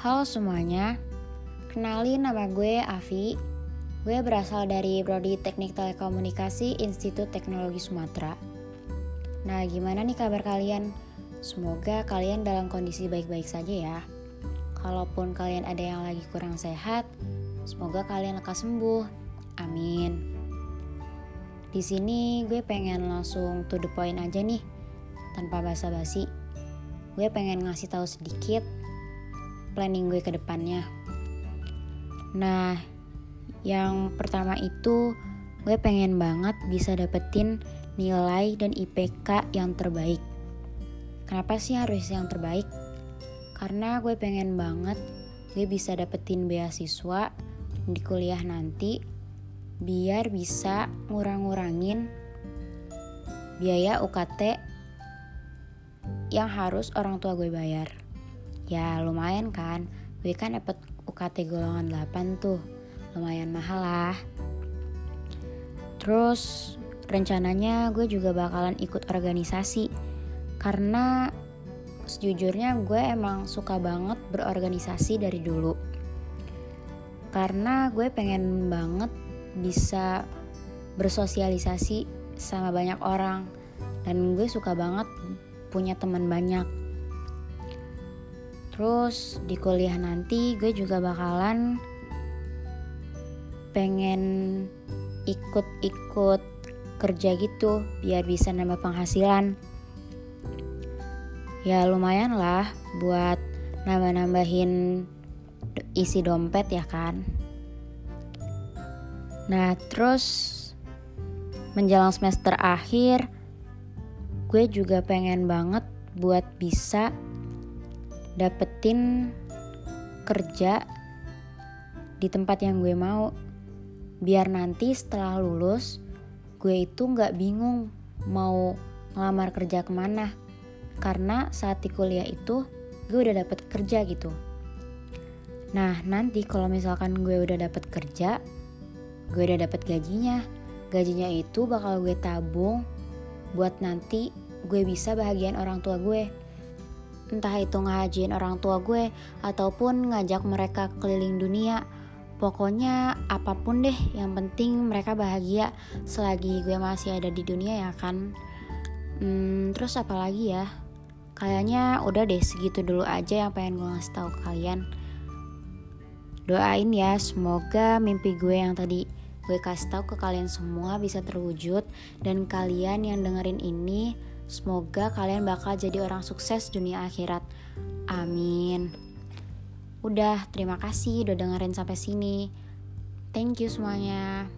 Halo semuanya, kenalin nama gue Avi. Gue berasal dari Prodi Teknik Telekomunikasi Institut Teknologi Sumatera. Nah, gimana nih kabar kalian? Semoga kalian dalam kondisi baik-baik saja ya. Kalaupun kalian ada yang lagi kurang sehat, semoga kalian lekas sembuh. Amin. Di sini gue pengen langsung to the point aja nih, tanpa basa-basi. Gue pengen ngasih tahu sedikit planning gue ke depannya. Nah, yang pertama itu gue pengen banget bisa dapetin nilai dan IPK yang terbaik. Kenapa sih harus yang terbaik? Karena gue pengen banget gue bisa dapetin beasiswa di kuliah nanti biar bisa ngurang-ngurangin biaya UKT yang harus orang tua gue bayar ya lumayan kan. Gue kan dapat UKT golongan 8 tuh. Lumayan mahal lah. Terus rencananya gue juga bakalan ikut organisasi. Karena sejujurnya gue emang suka banget berorganisasi dari dulu. Karena gue pengen banget bisa bersosialisasi sama banyak orang. Dan gue suka banget punya teman banyak Terus di kuliah nanti gue juga bakalan pengen ikut-ikut kerja gitu biar bisa nambah penghasilan. Ya lumayan lah buat nambah-nambahin isi dompet ya kan. Nah terus menjelang semester akhir gue juga pengen banget buat bisa dapetin kerja di tempat yang gue mau. Biar nanti setelah lulus gue itu nggak bingung mau ngelamar kerja ke mana. Karena saat di kuliah itu gue udah dapet kerja gitu. Nah nanti kalau misalkan gue udah dapet kerja gue udah dapet gajinya. Gajinya itu bakal gue tabung buat nanti gue bisa bahagian orang tua gue entah itu ngajiin orang tua gue ataupun ngajak mereka keliling dunia. Pokoknya apa pun deh yang penting mereka bahagia selagi gue masih ada di dunia ya kan? Hmm, terus apa lagi ya? Kayaknya udah deh segitu dulu aja yang pengen gue ngasih tahu kalian. Doain ya semoga mimpi gue yang tadi gue kasih tahu ke kalian semua bisa terwujud dan kalian yang dengerin ini Semoga kalian bakal jadi orang sukses dunia akhirat. Amin. Udah, terima kasih udah dengerin sampai sini. Thank you semuanya.